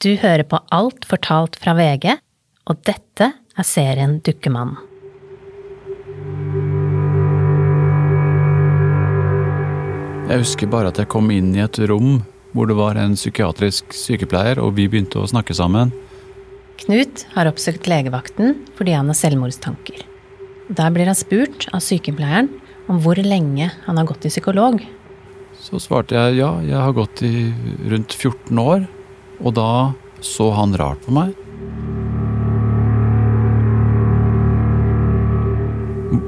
Du hører på Alt fortalt fra VG, og dette er serien Dukkemannen. Jeg husker bare at jeg kom inn i et rom hvor det var en psykiatrisk sykepleier, og vi begynte å snakke sammen. Knut har oppsøkt legevakten fordi han har selvmordstanker. Der blir han spurt av sykepleieren om hvor lenge han har gått til psykolog. Så svarte jeg ja, jeg har gått i rundt 14 år, og da så han rart på meg.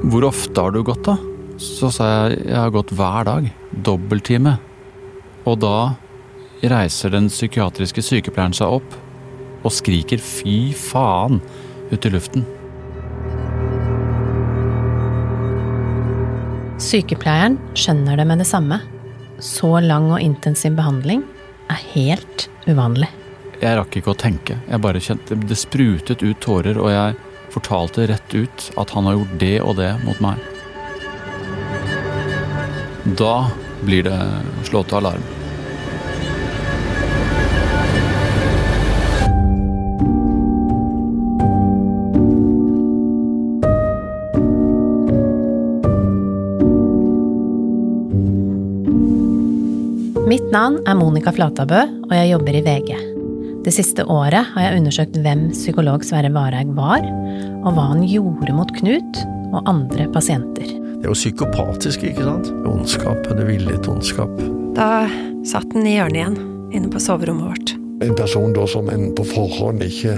Hvor ofte har du gått, da? Så sa jeg jeg har gått hver dag. Dobbelttime. Og da reiser den psykiatriske sykepleieren seg opp og skriker 'fy faen' ut i luften. Sykepleieren skjønner det med det samme. Så lang og intensiv behandling er helt uvanlig. Jeg rakk ikke å tenke. Jeg bare kjente Det sprutet ut tårer, og jeg fortalte rett ut at han har gjort det og det mot meg. Da blir det slått alarm. Mitt navn er Monica Flatabø, og jeg jobber i VG. Det siste året har jeg undersøkt hvem psykolog Sverre Vareig var, og hva han gjorde mot Knut og andre pasienter. Det er jo psykopatisk, ikke sant? Ondskap, det villet ondskap. Da satt han i hjørnet igjen, inne på soverommet vårt. En person da som en på forhånd ikke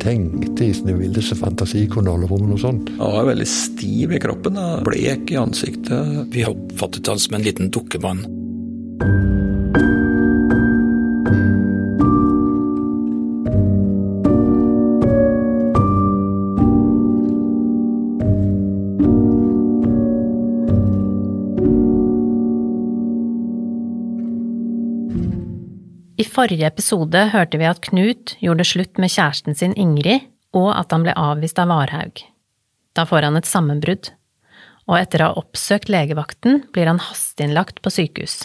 tenkte i sine villeste fantasi kunne holde på med noe sånt. Han var veldig stiv i kroppen, da. blek i ansiktet. Vi oppfattet han som en liten dukkemann. Forrige episode hørte vi at Knut gjorde slutt med kjæresten sin Ingrid, og at han ble avvist av Varhaug. Da får han et sammenbrudd, og etter å ha oppsøkt legevakten blir han hasteinnlagt på sykehus.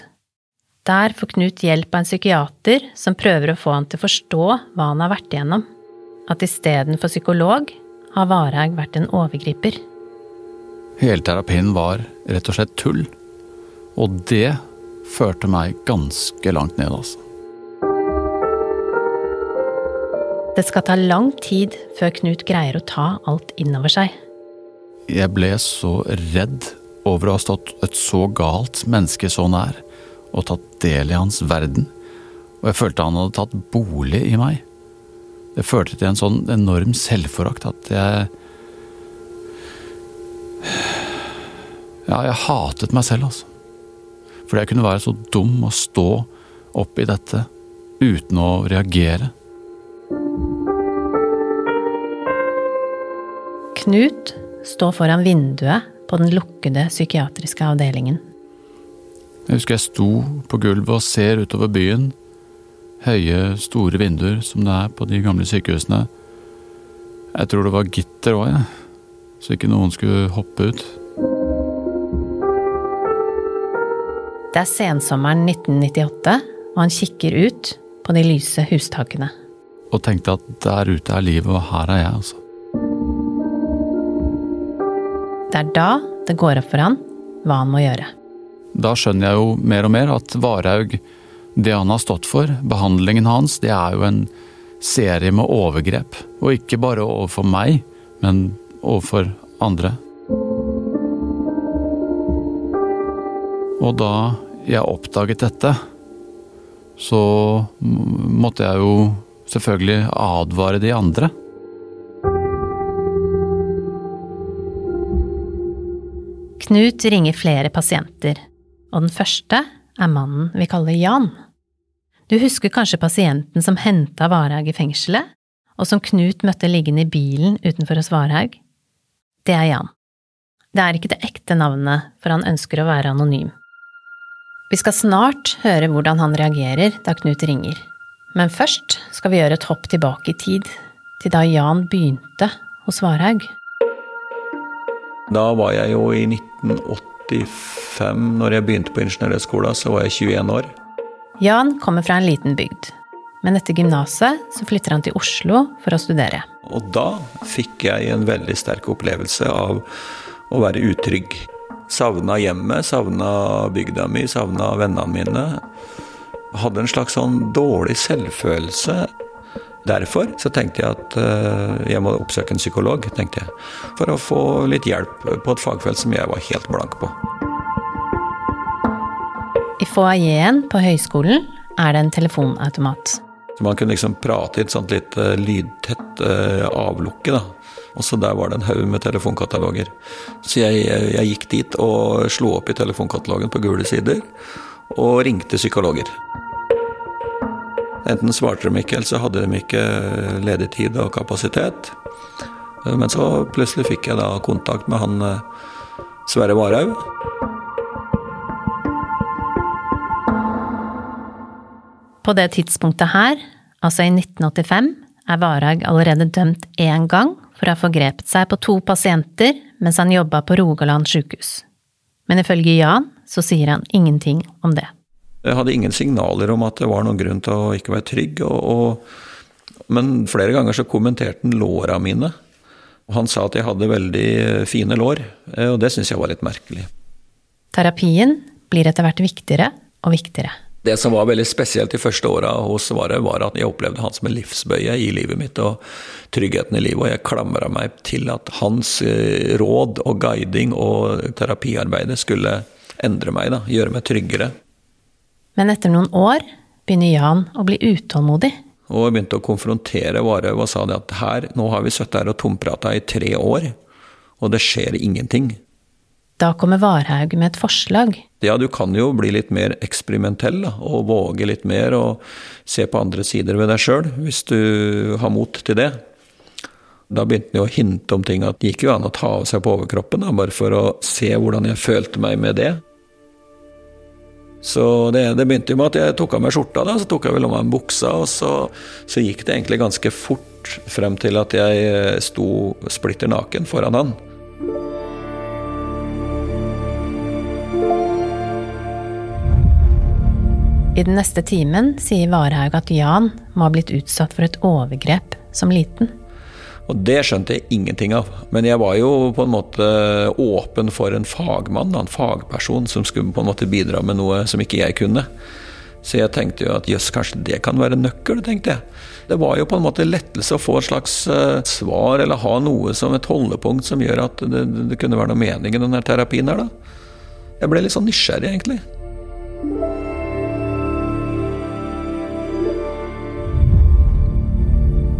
Der får Knut hjelp av en psykiater som prøver å få han til å forstå hva han har vært igjennom. At istedenfor psykolog har Varhaug vært en overgriper. Hele terapien var rett og slett tull. Og det førte meg ganske langt ned, altså. Det skal ta lang tid før Knut greier å ta alt innover seg. Jeg ble så redd over å ha stått et så galt menneske så nær, og tatt del i hans verden, og jeg følte han hadde tatt bolig i meg. Det førte til en sånn enorm selvforakt at jeg Ja, jeg hatet meg selv, altså. Fordi jeg kunne være så dum å stå oppi dette uten å reagere. Knut står foran vinduet på den lukkede psykiatriske avdelingen. Jeg husker jeg sto på gulvet og ser utover byen. Høye, store vinduer som det er på de gamle sykehusene. Jeg tror det var gitter òg, jeg. Så ikke noen skulle hoppe ut. Det er sensommeren 1998, og han kikker ut på de lyse hustakene. Og tenkte at der ute er livet, og her er jeg, altså. Det er da det går opp for han hva han må gjøre. Da skjønner jeg jo mer og mer at Varhaug, det han har stått for, behandlingen hans, det er jo en serie med overgrep. Og ikke bare overfor meg, men overfor andre. Og da jeg oppdaget dette, så måtte jeg jo selvfølgelig advare de andre. Knut ringer flere pasienter, og den første er mannen vi kaller Jan. Du husker kanskje pasienten som henta Varhaug i fengselet, og som Knut møtte liggende i bilen utenfor hos Varhaug? Det er Jan. Det er ikke det ekte navnet, for han ønsker å være anonym. Vi skal snart høre hvordan han reagerer da Knut ringer. Men først skal vi gjøre et hopp tilbake i tid, til da Jan begynte hos Varhaug. Da var jeg jo i 1985, når jeg begynte på ingeniørhøgskolen, så var jeg 21 år. Jan kommer fra en liten bygd. Men etter gymnaset så flytter han til Oslo for å studere. Og da fikk jeg en veldig sterk opplevelse av å være utrygg. Savna hjemmet, savna bygda mi, savna vennene mine. Hadde en slags sånn dårlig selvfølelse. Derfor så tenkte jeg at eh, jeg må oppsøke en psykolog, tenkte jeg. For å få litt hjelp på et fagfelt som jeg var helt blank på. I foajeen på høyskolen er det en telefonautomat. Så man kunne liksom prate i et sånt litt eh, lydtett eh, avlukke, da. Og så der var det en haug med telefonkataloger. Så jeg, jeg gikk dit og slo opp i telefonkatalogen på gule sider, og ringte psykologer. Enten svarte de ikke, eller så hadde de ikke ledig tid og kapasitet. Men så plutselig fikk jeg da kontakt med han eh, Sverre Varhaug. På det tidspunktet her, altså i 1985, er Varhaug allerede dømt én gang for å ha forgrepet seg på to pasienter mens han jobba på Rogaland sjukehus. Men ifølge Jan så sier han ingenting om det. Jeg hadde ingen signaler om at det var noen grunn til å ikke være trygg. Og, og, men flere ganger så kommenterte han låra mine. Han sa at jeg hadde veldig fine lår, eh, og det syns jeg var litt merkelig. Terapien blir etter hvert viktigere og viktigere. Det som var veldig spesielt de første åra hos Svaret, var at jeg opplevde han som en livsbøye i livet mitt og tryggheten i livet. Og jeg klamra meg til at hans eh, råd og guiding og terapiarbeidet skulle endre meg, da, gjøre meg tryggere. Men etter noen år begynner Jan å bli utålmodig. Og jeg begynte å konfrontere Varhaug og sa det at her, nå har vi sittet her og tomprata i tre år, og det skjer ingenting. Da kommer Varhaug med et forslag. Ja, du kan jo bli litt mer eksperimentell og våge litt mer og se på andre sider ved deg sjøl, hvis du har mot til det. Da begynte han å hinte om ting at det gikk jo an å ta av seg på overkroppen, da, bare for å se hvordan jeg følte meg med det. Så det, det begynte jo med at jeg tok av meg skjorta, da, så tok jeg vel av meg buksa, og så, så gikk det egentlig ganske fort frem til at jeg sto splitter naken foran han. I den neste timen sier Varhaug at Jan må ha blitt utsatt for et overgrep som liten. Og det skjønte jeg ingenting av. Men jeg var jo på en måte åpen for en fagmann, en fagperson, som skulle på en måte bidra med noe som ikke jeg kunne. Så jeg tenkte jo at jøss, kanskje det kan være nøkkel, tenkte jeg. Det var jo på en måte lettelse å få et slags uh, svar, eller ha noe som et holdepunkt som gjør at det, det kunne være noe mening i denne terapien her, da. Jeg ble litt sånn nysgjerrig, egentlig.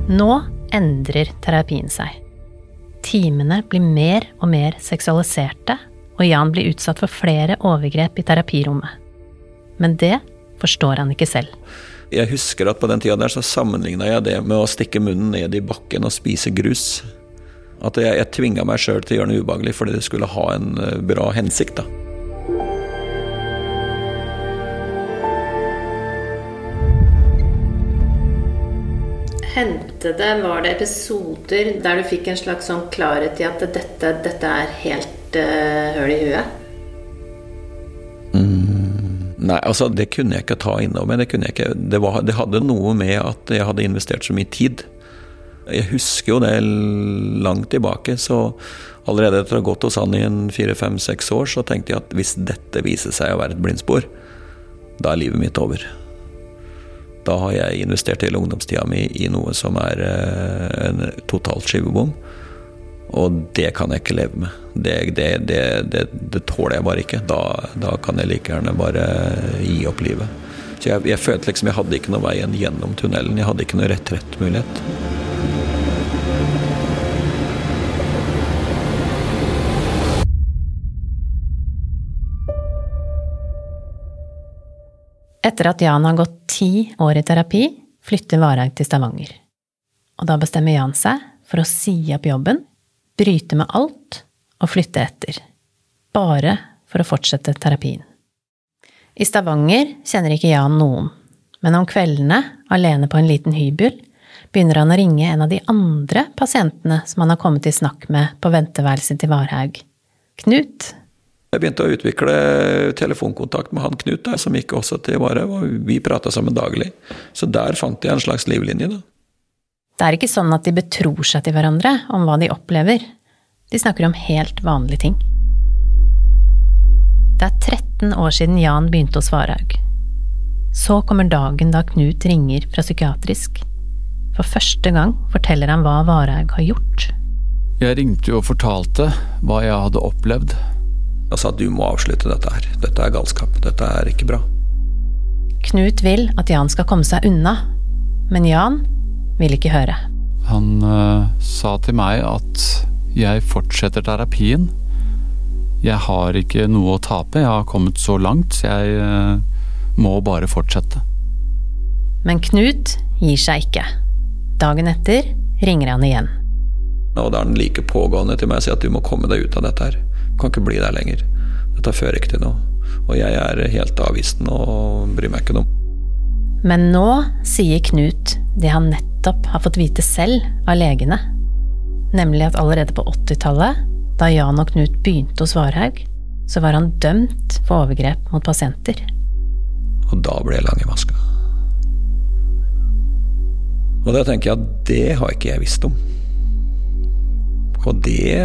Nå endrer terapien seg. Timene blir mer og mer seksualiserte, og Jan blir utsatt for flere overgrep i terapirommet. Men det forstår han ikke selv. Jeg husker at på den tida der så sammenligna jeg det med å stikke munnen ned i bakken og spise grus. At jeg, jeg tvinga meg sjøl til å gjøre noe ubehagelig fordi det skulle ha en eh, bra hensikt. da. Hendte det, var det episoder der du fikk en slags sånn klarhet i at dette, dette er helt uh, høl i huet? Nei, altså det kunne jeg ikke ta innover meg. Det, kunne jeg ikke. Det, var, det hadde noe med at jeg hadde investert så mye tid. Jeg husker jo det langt tilbake, så allerede etter å ha gått hos han i en fire-fem-seks år, så tenkte jeg at hvis dette viser seg å være et blindspor, da er livet mitt over. Da har jeg investert hele ungdomstida mi i noe som er eh, en totalt skivebom. Og det kan jeg ikke leve med. Det, det, det, det tåler jeg bare ikke. Da, da, kan jeg like gjerne bare gi opp livet. Så jeg, jeg følte liksom jeg hadde ikke noe veien gjennom tunnelen. Jeg hadde ikke noe retrettmulighet. Etter at Jan har gått ti år i terapi, flytter Varhaug til Stavanger. Og da bestemmer Jan seg for å si opp jobben, bryte med alt og flytte etter. Bare for å fortsette terapien. I Stavanger kjenner ikke Jan noen, men om kveldene, alene på en liten hybel, begynner han å ringe en av de andre pasientene som han har kommet i snakk med på venteværelset til Varhaug. Knut. Jeg begynte å utvikle telefonkontakt med han Knut, der, som gikk også til Varhaug, og vi prata sammen daglig. Så der fant jeg en slags livlinje, da. Det er ikke sånn at de betror seg til hverandre om hva de opplever. De snakker om helt vanlige ting. Det er 13 år siden Jan begynte hos Varhaug. Så kommer dagen da Knut ringer fra psykiatrisk. For første gang forteller han hva Varhaug har gjort. Jeg ringte jo og fortalte hva jeg hadde opplevd. Og sa at du må avslutte dette her. Dette er galskap. Dette er ikke bra. Knut vil at Jan skal komme seg unna, men Jan vil ikke høre. Han uh, sa til meg at jeg fortsetter terapien. Jeg har ikke noe å tape, jeg har kommet så langt, så jeg uh, må bare fortsette. Men Knut gir seg ikke. Dagen etter ringer han igjen. Og da er den like pågående til meg og sier at du må komme deg ut av dette her. Kan ikke bli der lenger. Dette fører ikke til noe. Og jeg er helt avvisende og bryr meg ikke noe. Men nå sier Knut det han nettopp har fått vite selv av legene. Nemlig at allerede på 80-tallet, da Jan og Knut begynte hos Varhaug, så var han dømt for overgrep mot pasienter. Og da ble jeg lang i maska. Og da tenker jeg at det har ikke jeg visst om. Og det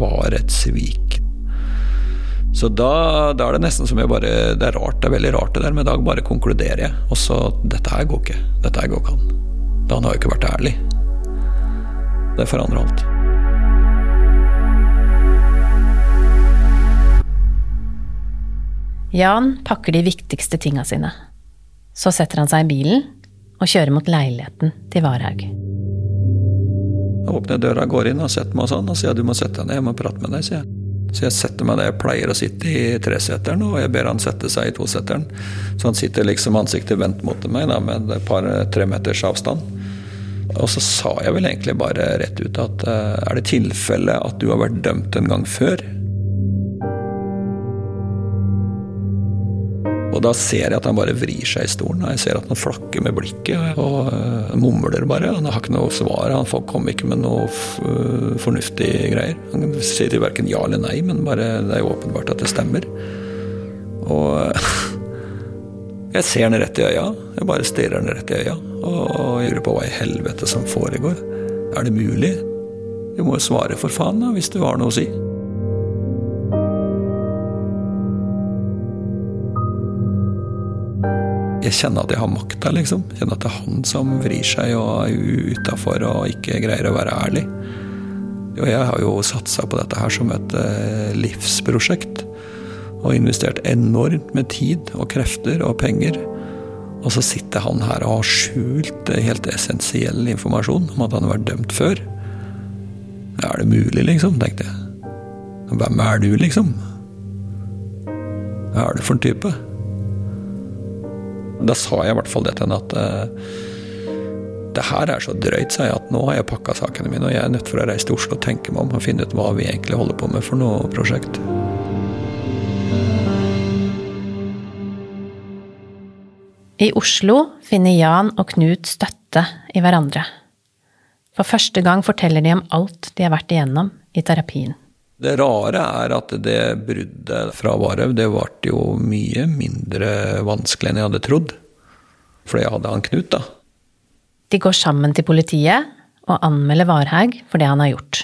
var et svik. Så da, da, er det nesten som jeg bare Det er rart, det er veldig rart det der, men i dag bare konkluderer jeg. Og så Dette her går ikke. Dette her går ikke an. Da han har jo ikke vært ærlig. Det forandrer alt. Jan pakker de viktigste tinga sine. Så setter han seg i bilen og kjører mot leiligheten til Varhaug. Jeg åpner døra, går inn og setter meg sånn, og sier du må sette deg ned, jeg må prate med deg, sier jeg. Så jeg setter meg der jeg pleier å sitte i treseteren, og jeg ber han sette seg i toseteren. Så han sitter liksom ansiktet vendt mot meg da, med et par-tre meters avstand. Og så sa jeg vel egentlig bare rett ut at er det tilfelle at du har vært dømt en gang før? Og da ser jeg at han bare vrir seg i stolen. Jeg ser at han flakker med blikket og uh, mumler bare. Han har ikke noe svar. Han kommer ikke med noe uh, fornuftige greier. Han sier verken ja eller nei, men bare, det er jo åpenbart at det stemmer. Og jeg ser han rett i øya. Jeg bare stirrer han rett i øya. Og jeg lurer på hva i helvete som foregår. Er det mulig? Du må jo svare for faen, da, hvis du har noe å si. Jeg kjenner at jeg har makta, liksom. Kjenner at det er han som vrir seg og er utafor og ikke greier å være ærlig. Og jeg har jo satsa på dette her som et eh, livsprosjekt. Og investert enormt med tid og krefter og penger. Og så sitter han her og har skjult helt essensiell informasjon om at han har vært dømt før. Er det mulig, liksom? tenkte jeg. Hvem er du, liksom? Hva er du for en type? Da sa jeg i hvert fall det til henne at uh, det her er så drøyt, sa jeg, at nå har jeg pakka sakene mine, og jeg er nødt for å reise til Oslo og tenke meg om og finne ut hva vi egentlig holder på med for noe prosjekt. I Oslo finner Jan og Knut støtte i hverandre. For første gang forteller de om alt de har vært igjennom i terapien. Det rare er at det bruddet fra Varhaug, det ble jo mye mindre vanskelig enn jeg hadde trodd. Fordi jeg hadde han Knut, da. De går sammen til politiet og anmelder Varhaug for det han har gjort.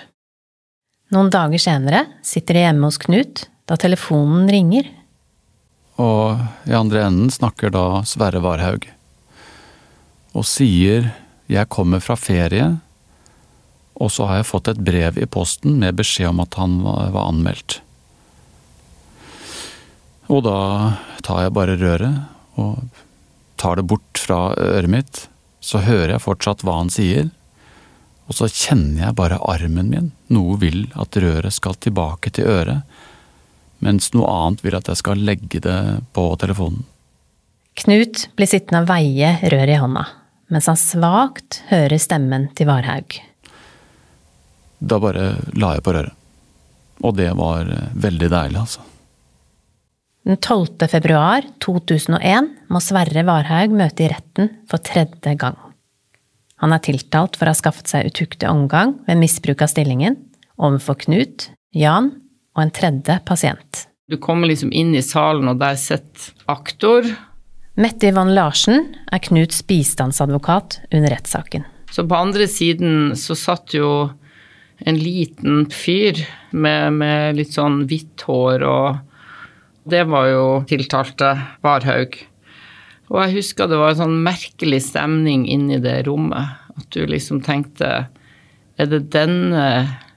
Noen dager senere sitter de hjemme hos Knut da telefonen ringer. Og i andre enden snakker da Sverre Varhaug. Og sier jeg kommer fra ferie, og så har jeg fått et brev i posten med beskjed om at han var anmeldt. Og da tar jeg bare røret og tar det bort fra øret mitt. Så hører jeg fortsatt hva han sier, og så kjenner jeg bare armen min. Noe vil at røret skal tilbake til øret, mens noe annet vil at jeg skal legge det på telefonen. Knut blir sittende og veie røret i hånda, mens han svakt hører stemmen til Varhaug. Da bare la jeg på røret. Og det var veldig deilig, altså. Den 12. februar 2001 må Sverre Varhaug møte i retten for tredje gang. Han er tiltalt for å ha skaffet seg utuktig omgang ved misbruk av stillingen overfor Knut, Jan og en tredje pasient. Du kommer liksom inn i salen, og der sitter aktor. Mette Yvonne Larsen er Knuts bistandsadvokat under rettssaken. Så på andre siden så satt jo en liten fyr med, med litt sånn hvitt hår, og det var jo tiltalte Varhaug. Og jeg husker det var en sånn merkelig stemning inni det rommet. At du liksom tenkte Er det denne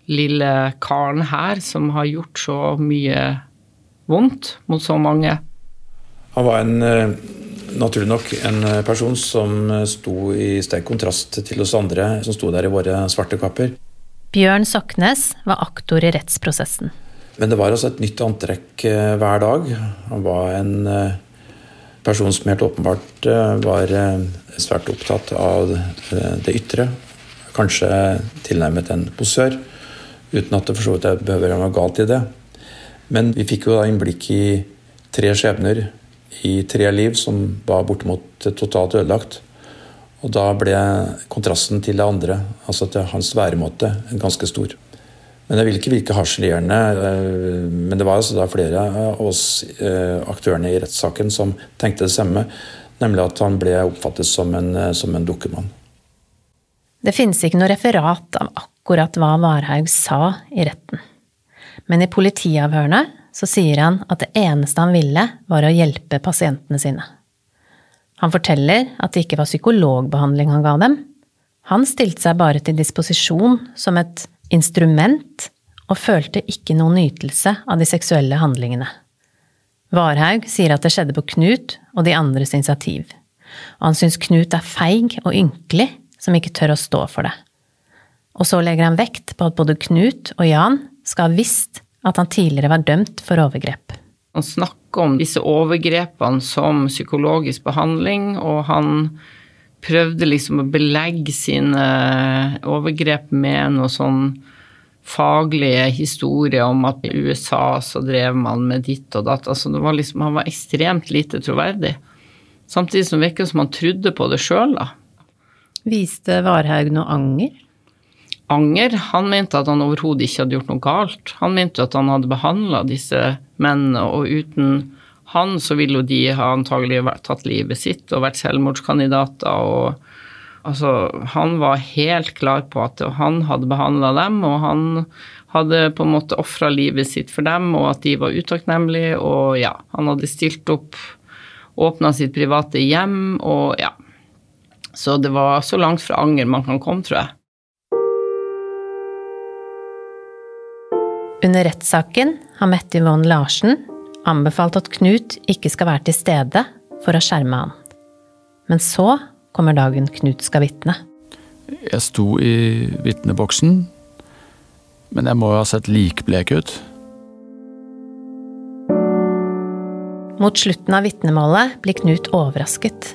lille karen her som har gjort så mye vondt mot så mange? Han var en, eh, naturlig nok en eh, person som eh, sto i sterk kontrast til oss andre som sto der i våre svarte kapper. Bjørn Soknes var aktor i rettsprosessen. Men det var altså et nytt antrekk hver dag. Han var en person som helt åpenbart var svært opptatt av det ytre. Kanskje tilnærmet en posør, uten at det for så vidt behøver å være galt i det. Men vi fikk jo da innblikk i tre skjebner i tre liv som var bortimot totalt ødelagt. Og da ble kontrasten til det andre, altså til hans væremåte, ganske stor. Men jeg vil ikke virke harselerende, eh, men det var altså da flere av oss eh, aktørene i rettssaken som tenkte det samme, nemlig at han ble oppfattet som en, eh, som en dukkemann. Det finnes ikke noe referat av akkurat hva Varhaug sa i retten. Men i politiavhørene så sier han at det eneste han ville, var å hjelpe pasientene sine. Han forteller at det ikke var psykologbehandling han ga dem. Han stilte seg bare til disposisjon som et instrument og følte ikke noen nytelse av de seksuelle handlingene. Varhaug sier at det skjedde på Knut og de andres initiativ, og han syns Knut er feig og ynkelig som ikke tør å stå for det. Og så legger han vekt på at både Knut og Jan skal ha visst at han tidligere var dømt for overgrep. Han snakker om disse overgrepene som psykologisk behandling, og han prøvde liksom å belegge sine overgrep med noe sånn faglige historier om at i USA så drev man med ditt og datt. Altså det var liksom, han var ekstremt lite troverdig. Samtidig som det virket som han trodde på det sjøl, da. Viste Varhaug noe anger? anger. Han mente at han overhodet ikke hadde gjort noe galt. Han mente at han hadde behandla disse mennene, og uten han så ville jo de ha antagelig tatt livet sitt og vært selvmordskandidater. og altså, Han var helt klar på at han hadde behandla dem, og han hadde på en måte ofra livet sitt for dem, og at de var utakknemlige, og ja, han hadde stilt opp, åpna sitt private hjem, og ja. Så det var så langt fra anger man kan komme, tror jeg. Under rettssaken har Mette Yvonne Larsen anbefalt at Knut ikke skal være til stede for å skjerme han. Men så kommer dagen Knut skal vitne. Jeg sto i vitneboksen, men jeg må jo ha sett likblek ut. Mot slutten av vitnemålet blir Knut overrasket.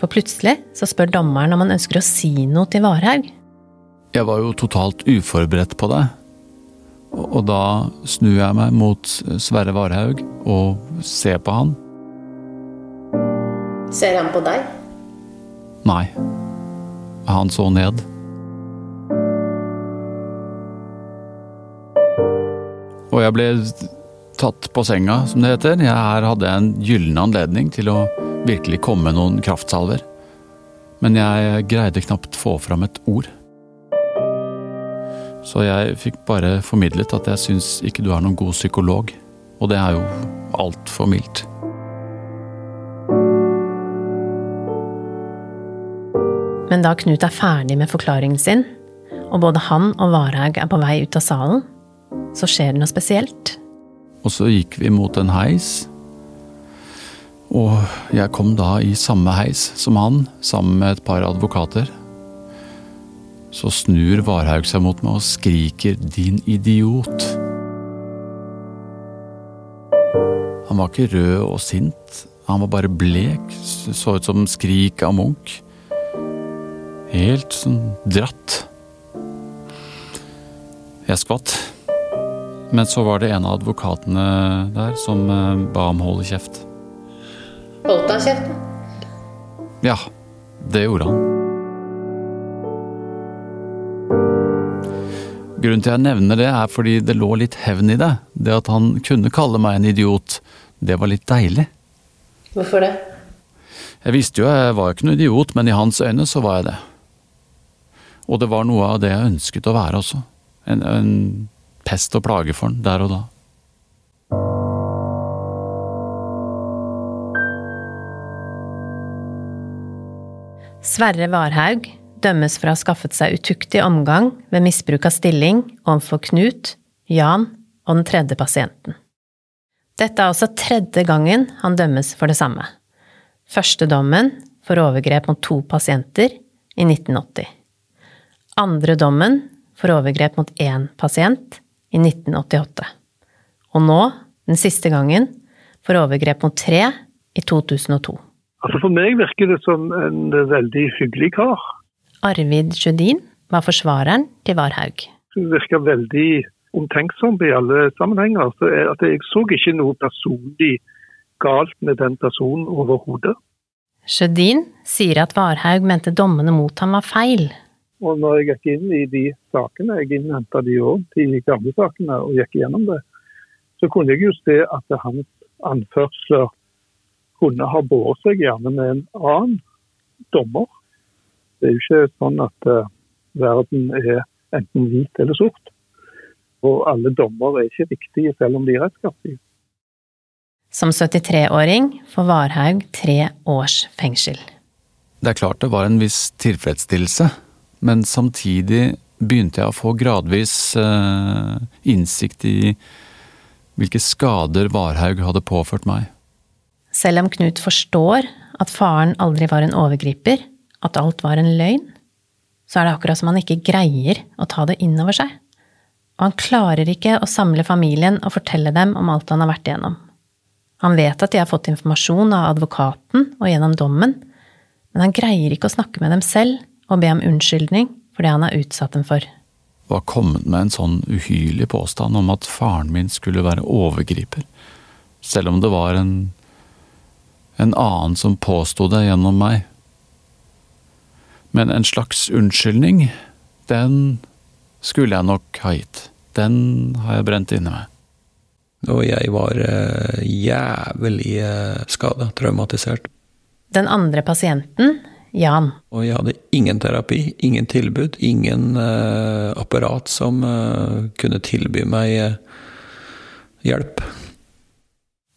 For plutselig så spør dommeren om han ønsker å si noe til Varhaug. Jeg var jo totalt uforberedt på det. Og da snur jeg meg mot Sverre Varhaug og ser på han. Ser han på deg? Nei. Han så ned. Og jeg ble tatt på senga, som det heter. Jeg her hadde jeg en gyllen anledning til å virkelig komme med noen kraftsalver. Men jeg greide knapt få fram et ord. Så jeg fikk bare formidlet at jeg syns ikke du er noen god psykolog. Og det er jo altfor mildt. Men da Knut er ferdig med forklaringen sin, og både han og Varhaug er på vei ut av salen, så skjer det noe spesielt. Og så gikk vi mot en heis. Og jeg kom da i samme heis som han, sammen med et par advokater. Så snur Varhaug seg mot meg og skriker 'din idiot'. Han var ikke rød og sint, han var bare blek, så ut som skrik av Munch. Helt sånn dratt. Jeg skvatt. Men så var det en av advokatene der som eh, ba om hold i kjeft. Holdt han kjeft? Ja, det gjorde han. Grunnen til jeg nevner det, er fordi det lå litt hevn i det. Det at han kunne kalle meg en idiot, det var litt deilig. Hvorfor det? Jeg visste jo jeg var ikke noen idiot, men i hans øyne så var jeg det. Og det var noe av det jeg ønsket å være også. En, en pest og plage for han der og da. Sverre Varhaug dømmes for å ha skaffet seg utuktig omgang ved misbruk av stilling overfor Knut, Jan og den tredje pasienten. Dette er også tredje gangen han dømmes for det samme. Første dommen for overgrep mot to pasienter i 1980. Andre dommen for overgrep mot én pasient i 1988. Og nå, den siste gangen, for overgrep mot tre i 2002. Altså For meg virker det som en veldig hyggelig kar. Arvid Sjødin var forsvareren til Varhaug. Hun virker veldig omtenksom i alle sammenhenger. Så jeg, at jeg så ikke noe personlig galt med den personen overhodet. Sjødin sier at Varhaug mente dommene mot ham var feil. Og når jeg gikk inn i de sakene, jeg innhenta de òg, de gamle sakene, og gikk gjennom det, så kunne jeg jo se at hans anførsler kunne ha båret seg gjerne med en annen dommer. Det er jo ikke sånn at uh, verden er enten hvit eller sort. Og alle dommer er ikke riktige, selv om de er rettskraftige. Som 73-åring får Varhaug tre års fengsel. Det er klart det var en viss tilfredsstillelse, men samtidig begynte jeg å få gradvis uh, innsikt i hvilke skader Varhaug hadde påført meg. Selv om Knut forstår at faren aldri var en overgriper, at alt var en løgn, så er det akkurat som han ikke greier å ta det inn over seg. Og han klarer ikke å samle familien og fortelle dem om alt han har vært igjennom. Han vet at de har fått informasjon av advokaten og gjennom dommen, men han greier ikke å snakke med dem selv og be om unnskyldning for det han har utsatt dem for. Var kommet med en sånn uhyrlig påstand om at faren min skulle være overgriper, selv om det var en en annen som påsto det gjennom meg. Men en slags unnskyldning, den skulle jeg nok ha gitt. Den har jeg brent inne med. Og jeg var uh, jævlig uh, skada, traumatisert. Den andre pasienten, Jan. Og jeg hadde ingen terapi, ingen tilbud, ingen uh, apparat som kunne tilby meg hjelp.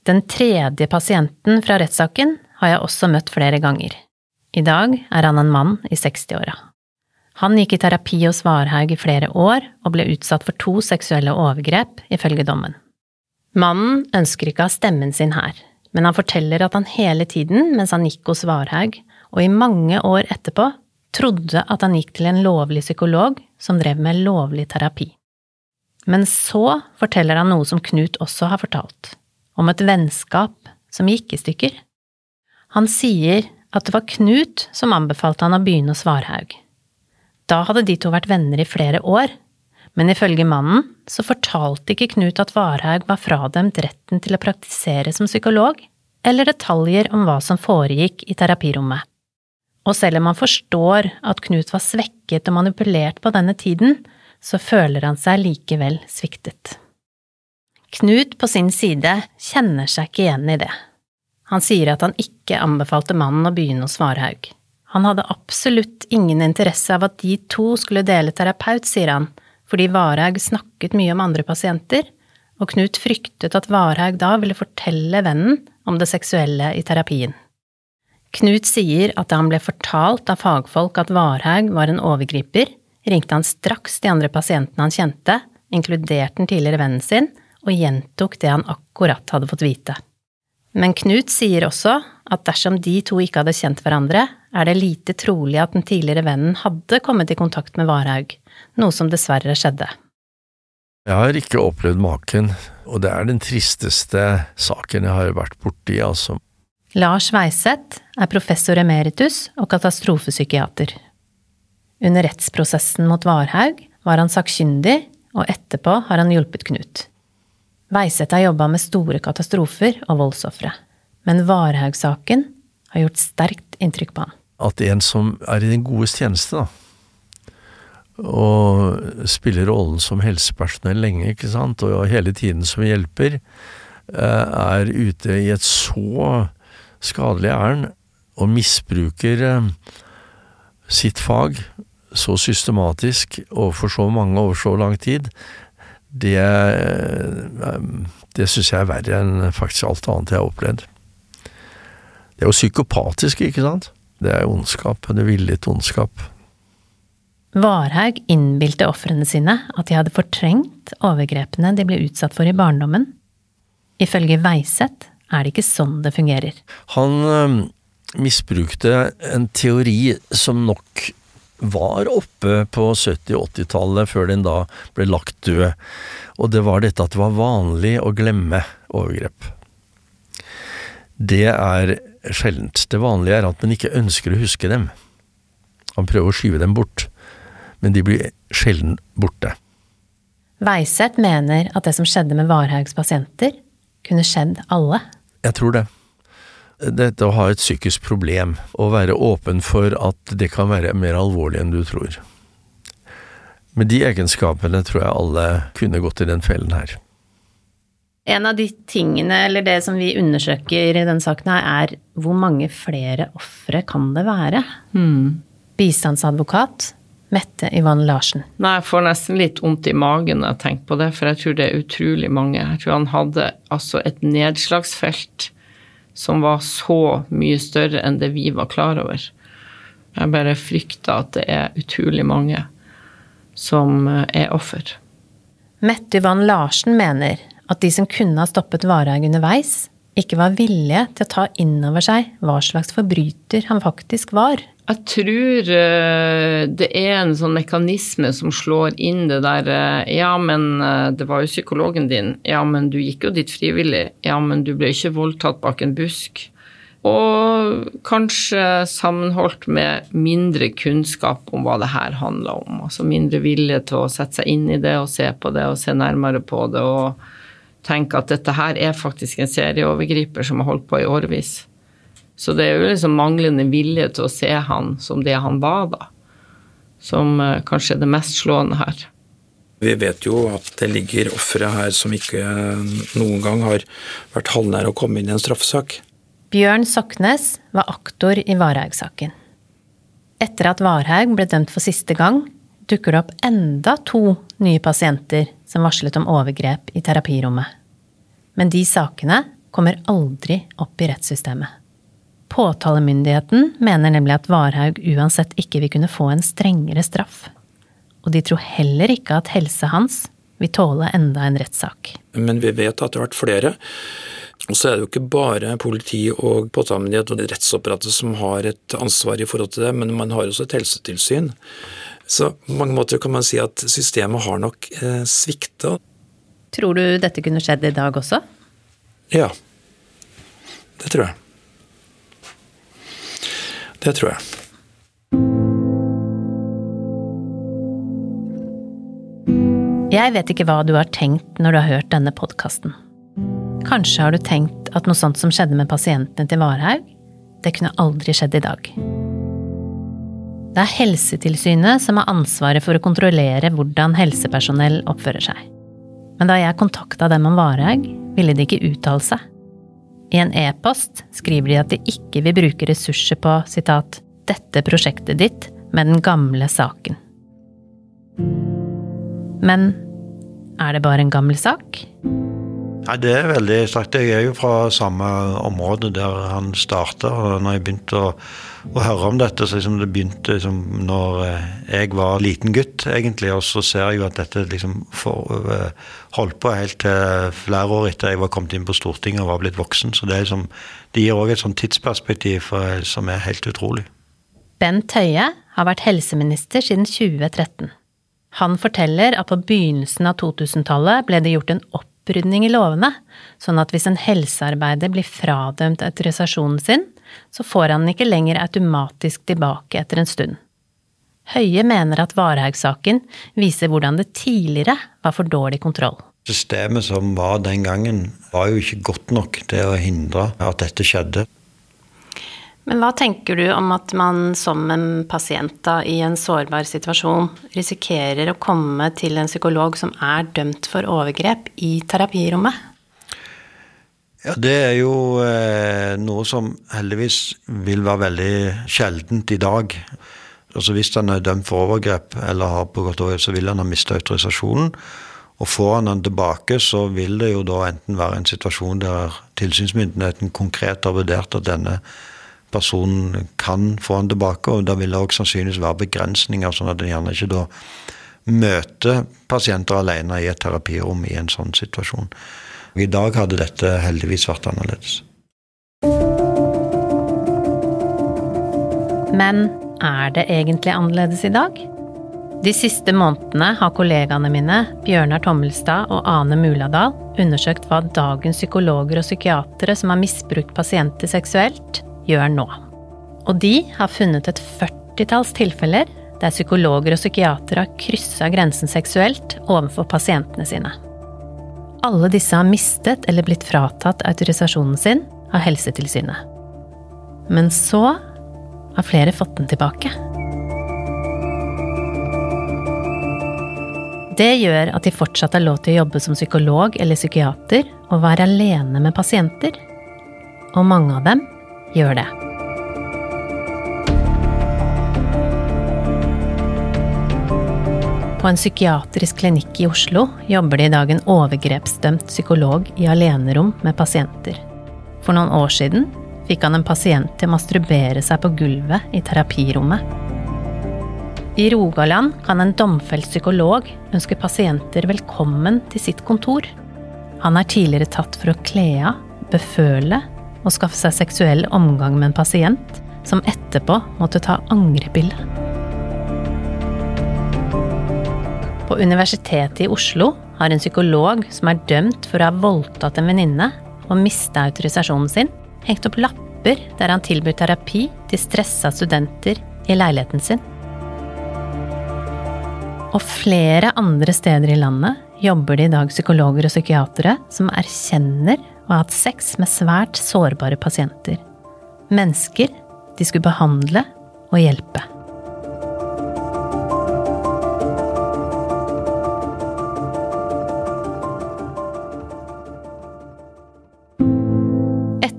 Den tredje pasienten fra rettssaken har jeg også møtt flere ganger. I dag er han en mann i 60-åra. Han gikk i terapi hos Varhaug i flere år og ble utsatt for to seksuelle overgrep, ifølge dommen. Mannen ønsker ikke å ha stemmen sin her, men han forteller at han hele tiden mens han gikk hos Varhaug, og i mange år etterpå, trodde at han gikk til en lovlig psykolog som drev med lovlig terapi. Men så forteller han noe som Knut også har fortalt om et vennskap som gikk i stykker. Han sier at det var Knut som anbefalte han å begynne hos Svarhaug. Da hadde de to vært venner i flere år, men ifølge mannen så fortalte ikke Knut at Varhaug var fradømt retten til å praktisere som psykolog, eller detaljer om hva som foregikk i terapirommet. Og selv om han forstår at Knut var svekket og manipulert på denne tiden, så føler han seg likevel sviktet. Knut på sin side kjenner seg ikke igjen i det. Han sier at han ikke anbefalte mannen å begynne hos Varhaug. Han hadde absolutt ingen interesse av at de to skulle dele terapeut, sier han, fordi Varhaug snakket mye om andre pasienter, og Knut fryktet at Varhaug da ville fortelle vennen om det seksuelle i terapien. Knut sier at da han ble fortalt av fagfolk at Varhaug var en overgriper, ringte han straks de andre pasientene han kjente, inkludert den tidligere vennen sin, og gjentok det han akkurat hadde fått vite. Men Knut sier også at dersom de to ikke hadde kjent hverandre, er det lite trolig at den tidligere vennen hadde kommet i kontakt med Varhaug, noe som dessverre skjedde. Jeg har ikke opplevd maken, og det er den tristeste saken jeg har vært borti, altså. Lars Weiseth er professor emeritus og katastrofepsykiater. Under rettsprosessen mot Varhaug var han sakkyndig, og etterpå har han hjulpet Knut. Weiseth har jobba med store katastrofer og voldsofre, men Varhaug-saken har gjort sterkt inntrykk på han. At en som er i den godes tjeneste, da, og spiller rollen som helsepersonell lenge, ikke sant, og hele tiden som hjelper, eh, er ute i et så skadelig ærend og misbruker eh, sitt fag så systematisk overfor så mange over så lang tid, det, eh, det syns jeg er verre enn faktisk alt annet jeg har opplevd. Det er jo psykopatisk, ikke sant? Det er ondskap. Det er villet ondskap. Varhaug innbilte ofrene sine at de hadde fortrengt overgrepene de ble utsatt for i barndommen. Ifølge Veiseth er det ikke sånn det fungerer. Han øh, misbrukte en teori som nok var oppe på 70- 80-tallet, før den da ble lagt død, og det var dette at det var vanlig å glemme overgrep. Det er sjeldent. Det vanlige er at man ikke ønsker å huske dem. Man prøver å skyve dem bort, men de blir sjelden borte. Weiseth mener at det som skjedde med Varhaugs pasienter, kunne skjedd alle. Jeg tror det. Dette å ha et psykisk problem, å være åpen for at det kan være mer alvorlig enn du tror. Med de egenskapene tror jeg alle kunne gått i den fellen her. En av de tingene, eller det som vi undersøker i denne saken her, er hvor mange flere ofre kan det være? Hmm. Bistandsadvokat Mette Yvonne Larsen. Nei, jeg får nesten litt vondt i magen når jeg tenker på det, for jeg tror det er utrolig mange. Jeg tror han hadde altså et nedslagsfelt som var så mye større enn det vi var klar over. Jeg bare frykter at det er utrolig mange som eh, er offer. Mette Yvonne Larsen mener at de som kunne ha stoppet Varhaug underveis, ikke var villige til å ta inn over seg hva slags forbryter han faktisk var. Jeg tror uh, det er en sånn mekanisme som slår inn det der uh, Ja, men uh, det var jo psykologen din. Ja, men du gikk jo dit frivillig. Ja, men du ble ikke voldtatt bak en busk. Og kanskje sammenholdt med mindre kunnskap om hva det her handla om. Altså mindre vilje til å sette seg inn i det og se på det og se nærmere på det og tenke at dette her er faktisk en serieovergriper som har holdt på i årevis. Så det er jo liksom manglende vilje til å se han som det han var, da. Som uh, kanskje er det mest slående her. Vi vet jo at det ligger ofre her som ikke noen gang har vært halvnære å komme inn i en straffesak. Bjørn Soknes var aktor i Varhaug-saken. Etter at Varhaug ble dømt for siste gang, dukker det opp enda to nye pasienter som varslet om overgrep i terapirommet. Men de sakene kommer aldri opp i rettssystemet. Påtalemyndigheten mener nemlig at Varhaug uansett ikke vil kunne få en strengere straff. Og de tror heller ikke at helsa hans vil tåle enda en rettssak. Men vi vet at det har vært flere. Og så er det jo ikke bare politi og påtalemyndighet og rettsapparatet som har et ansvar i forhold til det, men man har også et helsetilsyn. Så på mange måter kan man si at systemet har nok eh, svikta. Tror du dette kunne skjedd i dag også? Ja. Det tror jeg. Det tror jeg. Jeg vet ikke hva du har tenkt når du har hørt denne podkasten. Kanskje har du tenkt at noe sånt som skjedde med pasientene til Varhaug, det kunne aldri skjedd i dag. Det er Helsetilsynet som har ansvaret for å kontrollere hvordan helsepersonell oppfører seg. Men da jeg kontakta dem om Varhaug, ville de ikke uttale seg. I en e-post skriver de at de ikke vil bruke ressurser på citat, 'dette prosjektet ditt' med den gamle saken. Men er det bare en gammel sak? Nei, Det er veldig sterkt. Jeg er jo fra samme område der han starta. Når jeg begynte å, å, høre om dette, så liksom det begynte liksom når eh, jeg var liten gutt, egentlig. Og så ser jeg jo at dette liksom for, uh, holdt på helt til flere år etter jeg var kommet inn på Stortinget og var blitt voksen. Så det, er liksom, det gir òg et sånt tidsperspektiv for, som er helt utrolig. Bent Høie har vært helseminister siden 2013. Han forteller at på begynnelsen av 2000-tallet ble det gjort en opprydning i lovene, sånn at hvis en helsearbeider blir fradømt autorisasjonen sin, så får han den ikke lenger automatisk tilbake etter en stund. Høie mener at Varhaug-saken viser hvordan det tidligere var for dårlig kontroll. Systemet som var den gangen, var jo ikke godt nok til å hindre at dette skjedde. Men hva tenker du om at man som en pasient da, i en sårbar situasjon risikerer å komme til en psykolog som er dømt for overgrep i terapirommet? Ja, Det er jo eh, noe som heldigvis vil være veldig sjeldent i dag. Altså Hvis han er dømt for overgrep eller har pågått overgrep, så vil han ha mista autorisasjonen. Og får han den tilbake, så vil det jo da enten være en situasjon der tilsynsmyndigheten konkret har vurdert at denne personen kan få han tilbake, og da vil det også sannsynligvis være begrensninger, sånn at en gjerne ikke da møter pasienter alene i et terapirom i en sånn situasjon. I dag hadde dette heldigvis vært annerledes. Men er det egentlig annerledes i dag? De siste månedene har kollegaene mine, Bjørnar Tommelstad og Ane Muladal, undersøkt hva dagens psykologer og psykiatere som har misbrukt pasienter seksuelt, gjør nå. Og de har funnet et førtitalls tilfeller der psykologer og psykiatere har kryssa grensen seksuelt overfor pasientene sine. Alle disse har mistet eller blitt fratatt autorisasjonen sin av Helsetilsynet. Men så har flere fått den tilbake. Det gjør at de fortsatt har lov til å jobbe som psykolog eller psykiater og være alene med pasienter. Og mange av dem gjør det. På en psykiatrisk klinikk i Oslo jobber det i dag en overgrepsdømt psykolog i alenerom med pasienter. For noen år siden fikk han en pasient til å masturbere seg på gulvet i terapirommet. I Rogaland kan en domfelt psykolog ønske pasienter velkommen til sitt kontor. Han er tidligere tatt for å kle av, beføle og skaffe seg seksuell omgang med en pasient, som etterpå måtte ta angrepille. På Universitetet i Oslo har en psykolog som er dømt for å ha voldtatt en venninne og mista autorisasjonen sin, hengt opp lapper der han tilbyr terapi til stressa studenter i leiligheten sin. Og flere andre steder i landet jobber det i dag psykologer og psykiatere som erkjenner å ha hatt sex med svært sårbare pasienter. Mennesker de skulle behandle og hjelpe.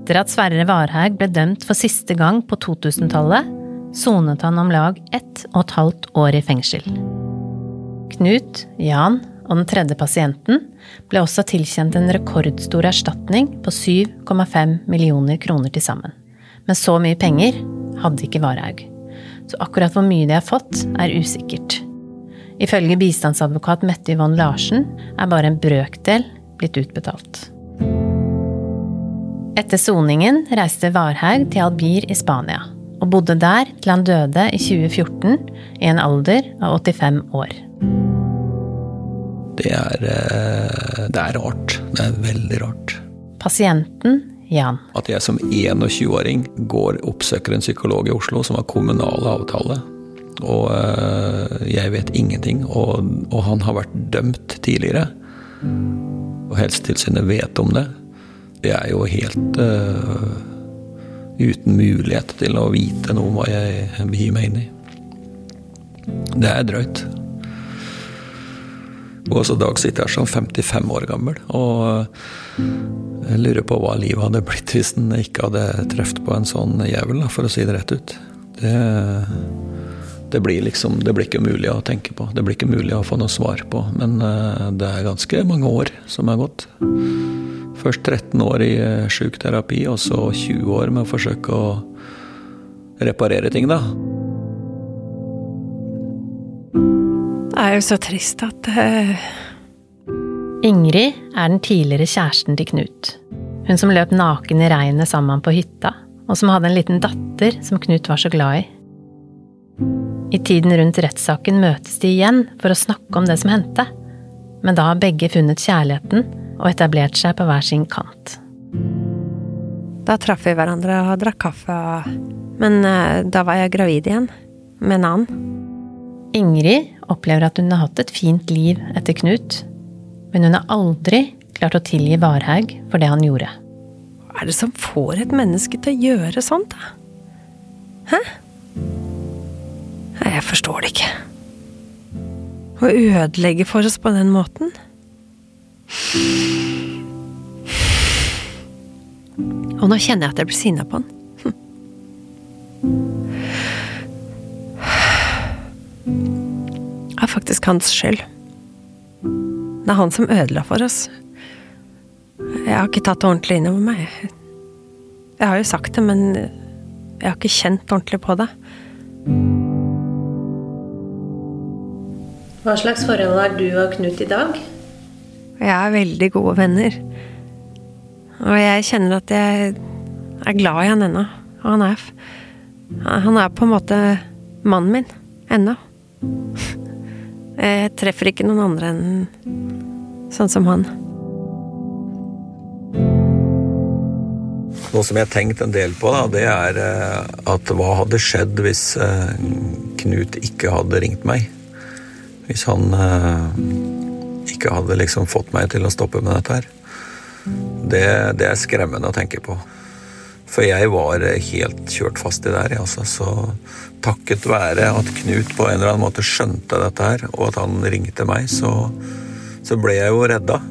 Etter at Sverre Varhaug ble dømt for siste gang på 2000-tallet, sonet han om lag ett og et halvt år i fengsel. Knut, Jan og den tredje pasienten ble også tilkjent en rekordstor erstatning på 7,5 millioner kroner til sammen. Men så mye penger hadde ikke Varhaug. Så akkurat hvor mye de har fått, er usikkert. Ifølge bistandsadvokat Mette Yvonne Larsen er bare en brøkdel blitt utbetalt. Etter soningen reiste Varhaug til Albir i Spania, og bodde der til han døde i 2014 i en alder av 85 år. Det er, eh, det er rart. Det er veldig rart. Pasienten Jan. At jeg som 21-åring går oppsøker en psykolog i Oslo som har kommunal avtale. Og eh, jeg vet ingenting. Og, og han har vært dømt tidligere. Og Helsetilsynet vet om det. Det er jo helt uh, uten mulighet til å vite noe om hva jeg begir meg inn i. Det er drøyt. Og så Dag sitter her som 55 år gammel og jeg lurer på hva livet hadde blitt hvis den ikke hadde truffet på en sånn jævel, for å si det rett ut. Det, det, blir liksom Det blir ikke mulig å tenke på. Det blir ikke mulig å få noe svar på. Men eh, det er ganske mange år som er gått. Først 13 år i sjuk terapi, og så 20 år med å forsøke å reparere ting, da. Det er jo så trist at uh... Ingrid er den tidligere kjæresten til Knut. Hun som løp naken i regnet sammen på hytta, og som hadde en liten datter som Knut var så glad i. I tiden rundt rettssaken møtes de igjen for å snakke om det som hendte, men da har begge funnet kjærligheten og etablert seg på hver sin kant. Da traff vi hverandre og drakk kaffe, men uh, da var jeg gravid igjen. Med en annen. Ingrid opplever at hun har hatt et fint liv etter Knut, men hun har aldri klart å tilgi Varhaug for det han gjorde. Hva er det som får et menneske til å gjøre sånt, da? Hæ? Jeg forstår det ikke. Å ødelegge for oss på den måten. Og nå kjenner jeg at jeg blir sinna på han. Det er faktisk hans skyld. Det er han som ødela for oss. Jeg har ikke tatt det ordentlig inn over meg. Jeg har jo sagt det, men jeg har ikke kjent ordentlig på det. Hva slags forhold har du og Knut i dag? Jeg er veldig gode venner. Og jeg kjenner at jeg er glad i han ennå. Han er, han er på en måte mannen min. Ennå. Jeg treffer ikke noen andre enn sånn som han. Noe som jeg har tenkt en del på, da, det er eh, at hva hadde skjedd hvis eh, Knut ikke hadde ringt meg? Hvis han eh, ikke hadde liksom fått meg til å stoppe med dette her. Det, det er skremmende å tenke på. For jeg var helt kjørt fast i det her. Altså. Så takket være at Knut på en eller annen måte skjønte dette her, og at han ringte meg, så, så ble jeg jo redda.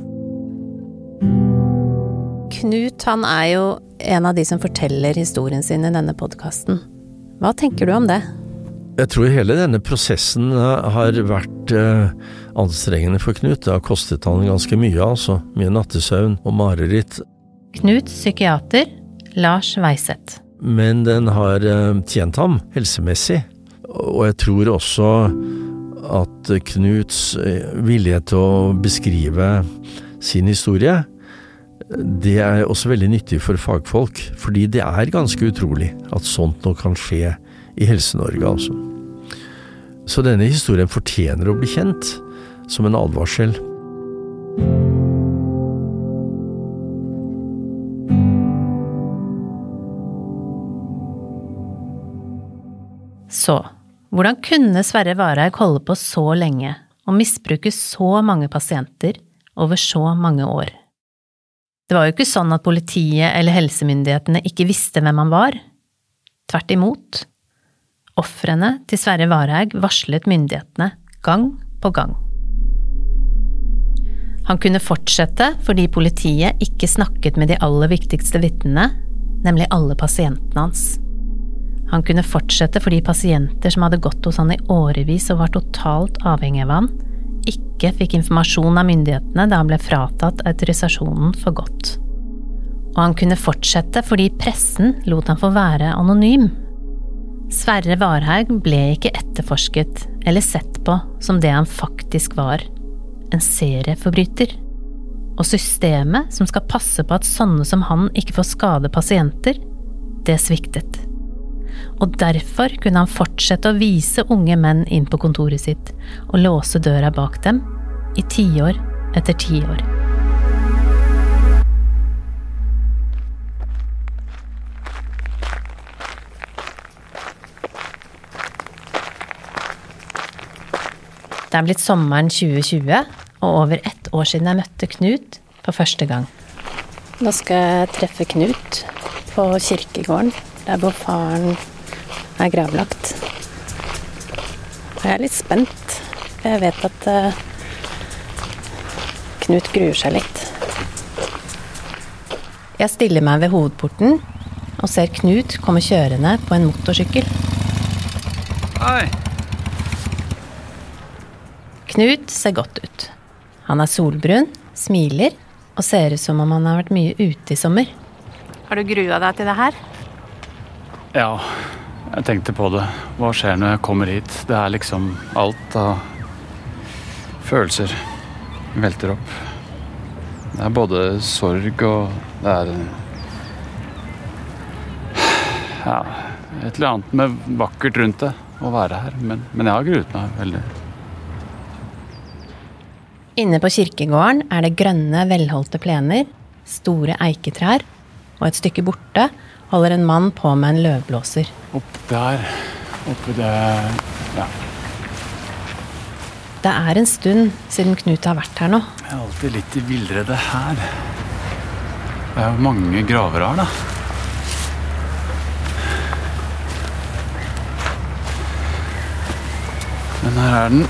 Knut han er jo en av de som forteller historien sin i denne podkasten. Hva tenker du om det? Jeg tror hele denne prosessen eh, har vært eh, anstrengende for Knut. Det har kostet han ganske mye, altså. Mye nattesøvn og mareritt. Knuts psykiater, Lars Weiseth. Men den har eh, tjent ham helsemessig. Og jeg tror også at Knuts vilje til å beskrive sin historie, det er også veldig nyttig for fagfolk. Fordi det er ganske utrolig at sånt nå kan skje i Helse-Norge, altså. Så denne historien fortjener å bli kjent som en advarsel. Så, hvordan kunne Sverre Varhaug holde på så lenge og misbruke så mange pasienter over så mange år? Det var jo ikke sånn at politiet eller helsemyndighetene ikke visste hvem han var. Tvert imot. Ofrene til Sverre Varhaug varslet myndighetene gang på gang. Han kunne fortsette fordi politiet ikke snakket med de aller viktigste vitnene, nemlig alle pasientene hans. Han kunne fortsette fordi pasienter som hadde gått hos han i årevis og var totalt avhengig av han, ikke fikk informasjon av myndighetene da han ble fratatt autorisasjonen for godt. Og han kunne fortsette fordi pressen lot han få være anonym. Sverre Varhaug ble ikke etterforsket eller sett på som det han faktisk var, en serieforbryter. Og systemet som skal passe på at sånne som han ikke får skade pasienter, det sviktet. Og derfor kunne han fortsette å vise unge menn inn på kontoret sitt og låse døra bak dem i tiår etter tiår. Det er blitt sommeren 2020, og over ett år siden jeg møtte Knut for første gang. Nå skal jeg treffe Knut på kirkegården, der hvor faren er gravlagt. Og jeg er litt spent. Jeg vet at uh, Knut gruer seg litt. Jeg stiller meg ved hovedporten og ser Knut komme kjørende på en motorsykkel. Hei! Knut ser godt ut. Han er solbrun, smiler og ser ut som om han har vært mye ute i sommer. Har du grua deg til det her? Ja, jeg tenkte på det. Hva skjer når jeg kommer hit? Det er liksom alt av følelser velter opp. Det er både sorg og det er Ja, et eller annet med vakkert rundt det å være her. Men, men jeg har gruet meg veldig. Inne på kirkegården er det grønne, velholdte plener, store eiketrær, og et stykke borte holder en mann på med en løvblåser. Opp der, oppe der Ja. Det er en stund siden Knut har vært her nå. Jeg er alltid litt i villrede her. Det er jo mange graver her, da. Men her er den.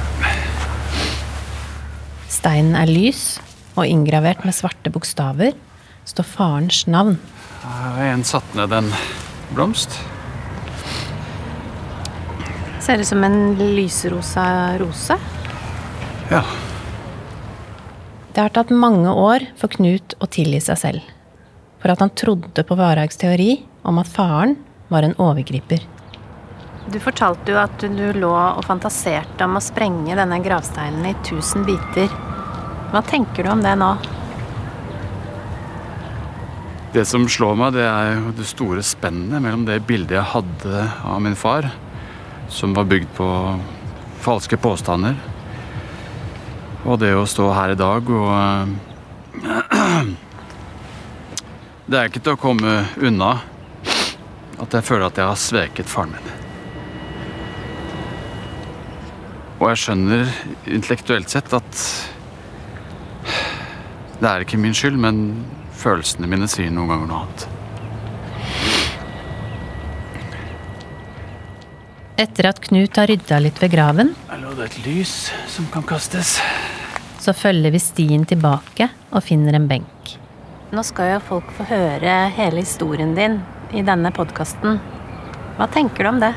Steinen er lys, og inngravert med svarte bokstaver står farens navn. Her har en satt ned en blomst. Ser ut som en lyserosa rose. Ja. Det har tatt mange år for Knut å tilgi seg selv. For at han trodde på Varhaugs teori om at faren var en overgriper. Du fortalte jo at du lå og fantaserte om å sprenge denne gravsteinen i tusen biter. Hva tenker du om det nå? Det som slår meg, det er jo det store spennet mellom det bildet jeg hadde av min far, som var bygd på falske påstander, og det å stå her i dag og Det er ikke til å komme unna at jeg føler at jeg har sveket faren min. Og jeg skjønner intellektuelt sett at det er ikke min skyld, men følelsene mine sier noen ganger noe annet. Etter at Knut har rydda litt ved graven, Der lå det et lys som kan kastes. så følger vi stien tilbake og finner en benk. Nå skal jo folk få høre hele historien din i denne podkasten. Hva tenker du om det?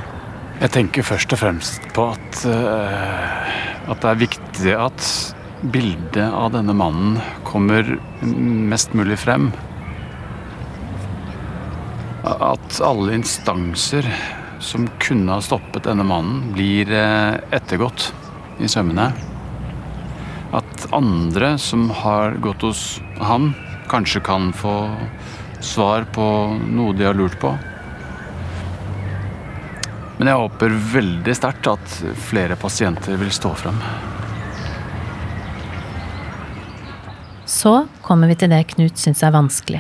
Jeg tenker først og fremst på at, uh, at det er viktig at bildet av denne mannen kommer mest mulig frem. At alle instanser som kunne ha stoppet denne mannen, blir eh, ettergått i sømmene. At andre som har gått hos han, kanskje kan få svar på noe de har lurt på. Men jeg håper veldig sterkt at flere pasienter vil stå frem. Så kommer vi til det Knut syns er vanskelig.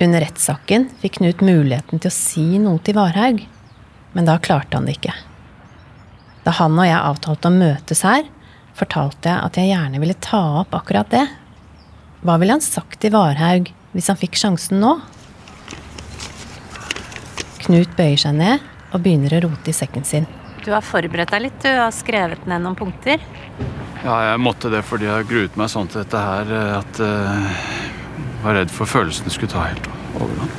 Under rettssaken fikk Knut muligheten til å si noe til Varhaug, men da klarte han det ikke. Da han og jeg avtalte å møtes her, fortalte jeg at jeg gjerne ville ta opp akkurat det. Hva ville han sagt til Varhaug hvis han fikk sjansen nå? Knut bøyer seg ned og begynner å rote i sekken sin. Du har forberedt deg litt, du har skrevet ned noen punkter. Ja, jeg måtte det fordi jeg gruet meg sånn til dette her eh, at jeg jeg var redd for følelsene skulle ta helt overhånd.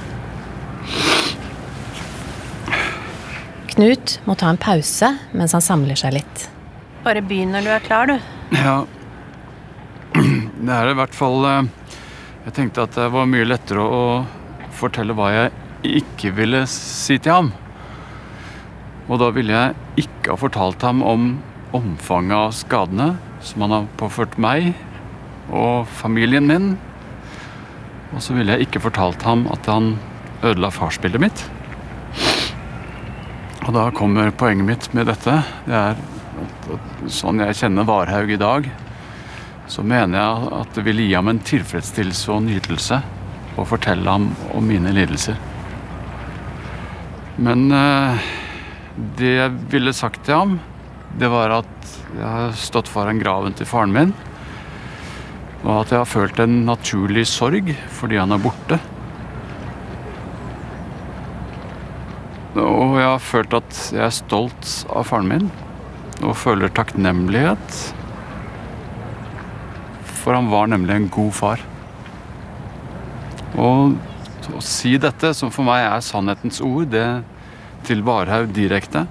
Knut må ta en pause mens han samler seg litt. Bare begynn når du er klar, du. Ja, det er i hvert fall eh, Jeg tenkte at det var mye lettere å fortelle hva jeg ikke ville si til ham. Og da ville jeg ikke ha fortalt ham om omfanget av skadene som han har påført meg og familien min. Og så ville jeg ikke fortalt ham at han ødela farsbildet mitt. Og da kommer poenget mitt med dette. Det er at, at sånn jeg kjenner Varhaug i dag, så mener jeg at det ville gi ham en tilfredsstillelse og nytelse å fortelle ham om mine lidelser. Men eh, det jeg ville sagt til ham, det var at jeg har stått foran graven til faren min, og at jeg har følt en naturlig sorg fordi han er borte. Og jeg har følt at jeg er stolt av faren min, og føler takknemlighet. For han var nemlig en god far. Og å si dette, som for meg er sannhetens ord, det til Varhaug direkte,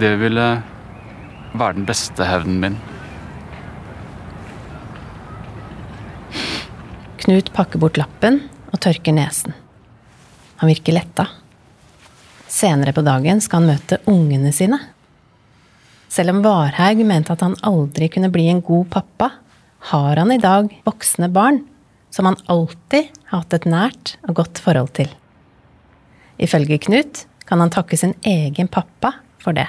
det ville være den beste hevnen min. Knut pakker bort lappen og tørker nesen. Han virker letta. Senere på dagen skal han møte ungene sine. Selv om Varhaug mente at han aldri kunne bli en god pappa, har han i dag voksne barn som han alltid har hatt et nært og godt forhold til. Ifølge Knut kan han takke sin egen pappa for det.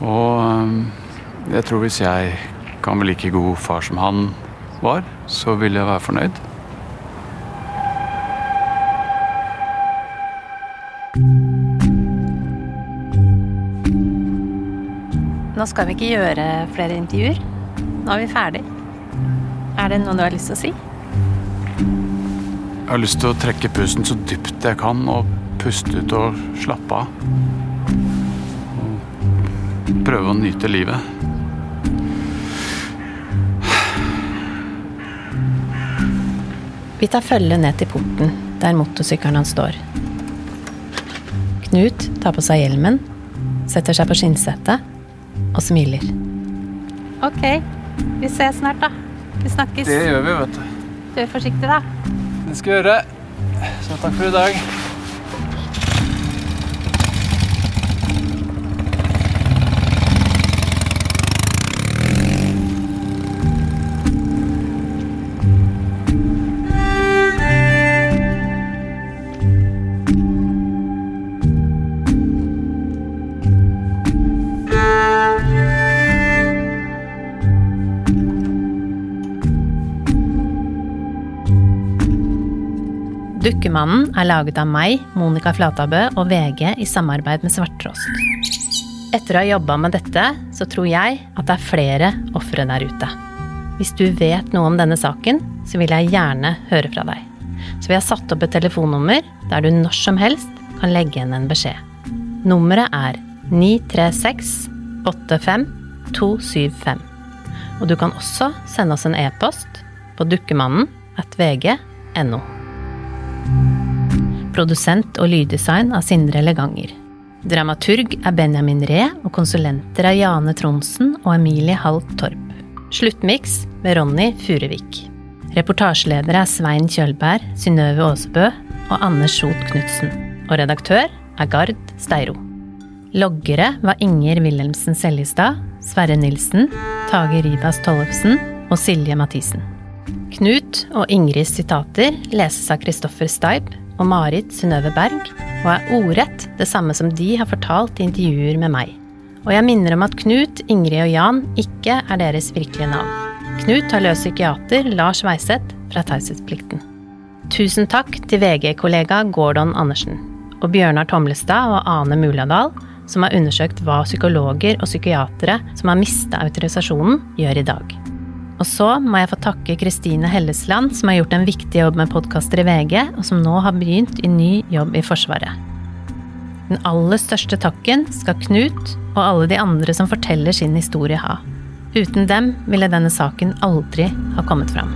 Og jeg tror hvis jeg kan være like god far som han var, så vil jeg være fornøyd. Nå skal vi ikke gjøre flere intervjuer. Nå er vi ferdig. Er det noe du har lyst til å si? Jeg har lyst til å trekke pusten så dypt jeg kan og puste ut og slappe av. Prøve å nyte livet. Vi tar følge ned til porten, der motorsykkelen hans står. Knut tar på seg hjelmen, setter seg på skinnsetet og smiler. Ok, vi ses snart, da. Vi snakkes. Det gjør vi, vet du. Du er forsiktig, da. Det skal vi gjøre. Så takk for i dag. Dukkemannen er laget av meg, Monica Flatabø og VG i samarbeid med Svarttrost. Etter å ha jobba med dette, så tror jeg at det er flere ofre der ute. Hvis du vet noe om denne saken, så vil jeg gjerne høre fra deg. Så vi har satt opp et telefonnummer der du når som helst kan legge igjen en beskjed. Nummeret er 936 85 275. Og du kan også sende oss en e-post på dukkemannen at vg.no. Produsent og lyddesign av Sindre Leganger. Dramaturg er Benjamin Ree, og konsulenter er Jane Tronsen og Emilie Halt Torp. Sluttmiks ved Ronny Furuvik. Reportasjeledere er Svein Kjølberg, Synnøve Aasebø og Anders Sjot Knutsen. Og redaktør er Gard Steiro. Loggere var Inger Wilhelmsen Seljestad, Sverre Nilsen, Tage Rivas Tollefsen og Silje Mathisen. Knut og Ingrids sitater leses av Kristoffer Steib og Marit Synnøve Berg, og er ordrett det samme som de har fortalt i intervjuer med meg. Og jeg minner om at Knut, Ingrid og Jan ikke er deres virkelige navn. Knut har løst psykiater Lars Weiseth fra taushetsplikten. Tusen takk til VG-kollega Gordon Andersen og Bjørnar Tomlestad og Ane Muladal, som har undersøkt hva psykologer og psykiatere som har mista autorisasjonen, gjør i dag. Og så må jeg få takke Kristine Hellesland, som har gjort en viktig jobb med podkaster i VG, og som nå har begynt i ny jobb i Forsvaret. Den aller største takken skal Knut og alle de andre som forteller sin historie ha. Uten dem ville denne saken aldri ha kommet fram.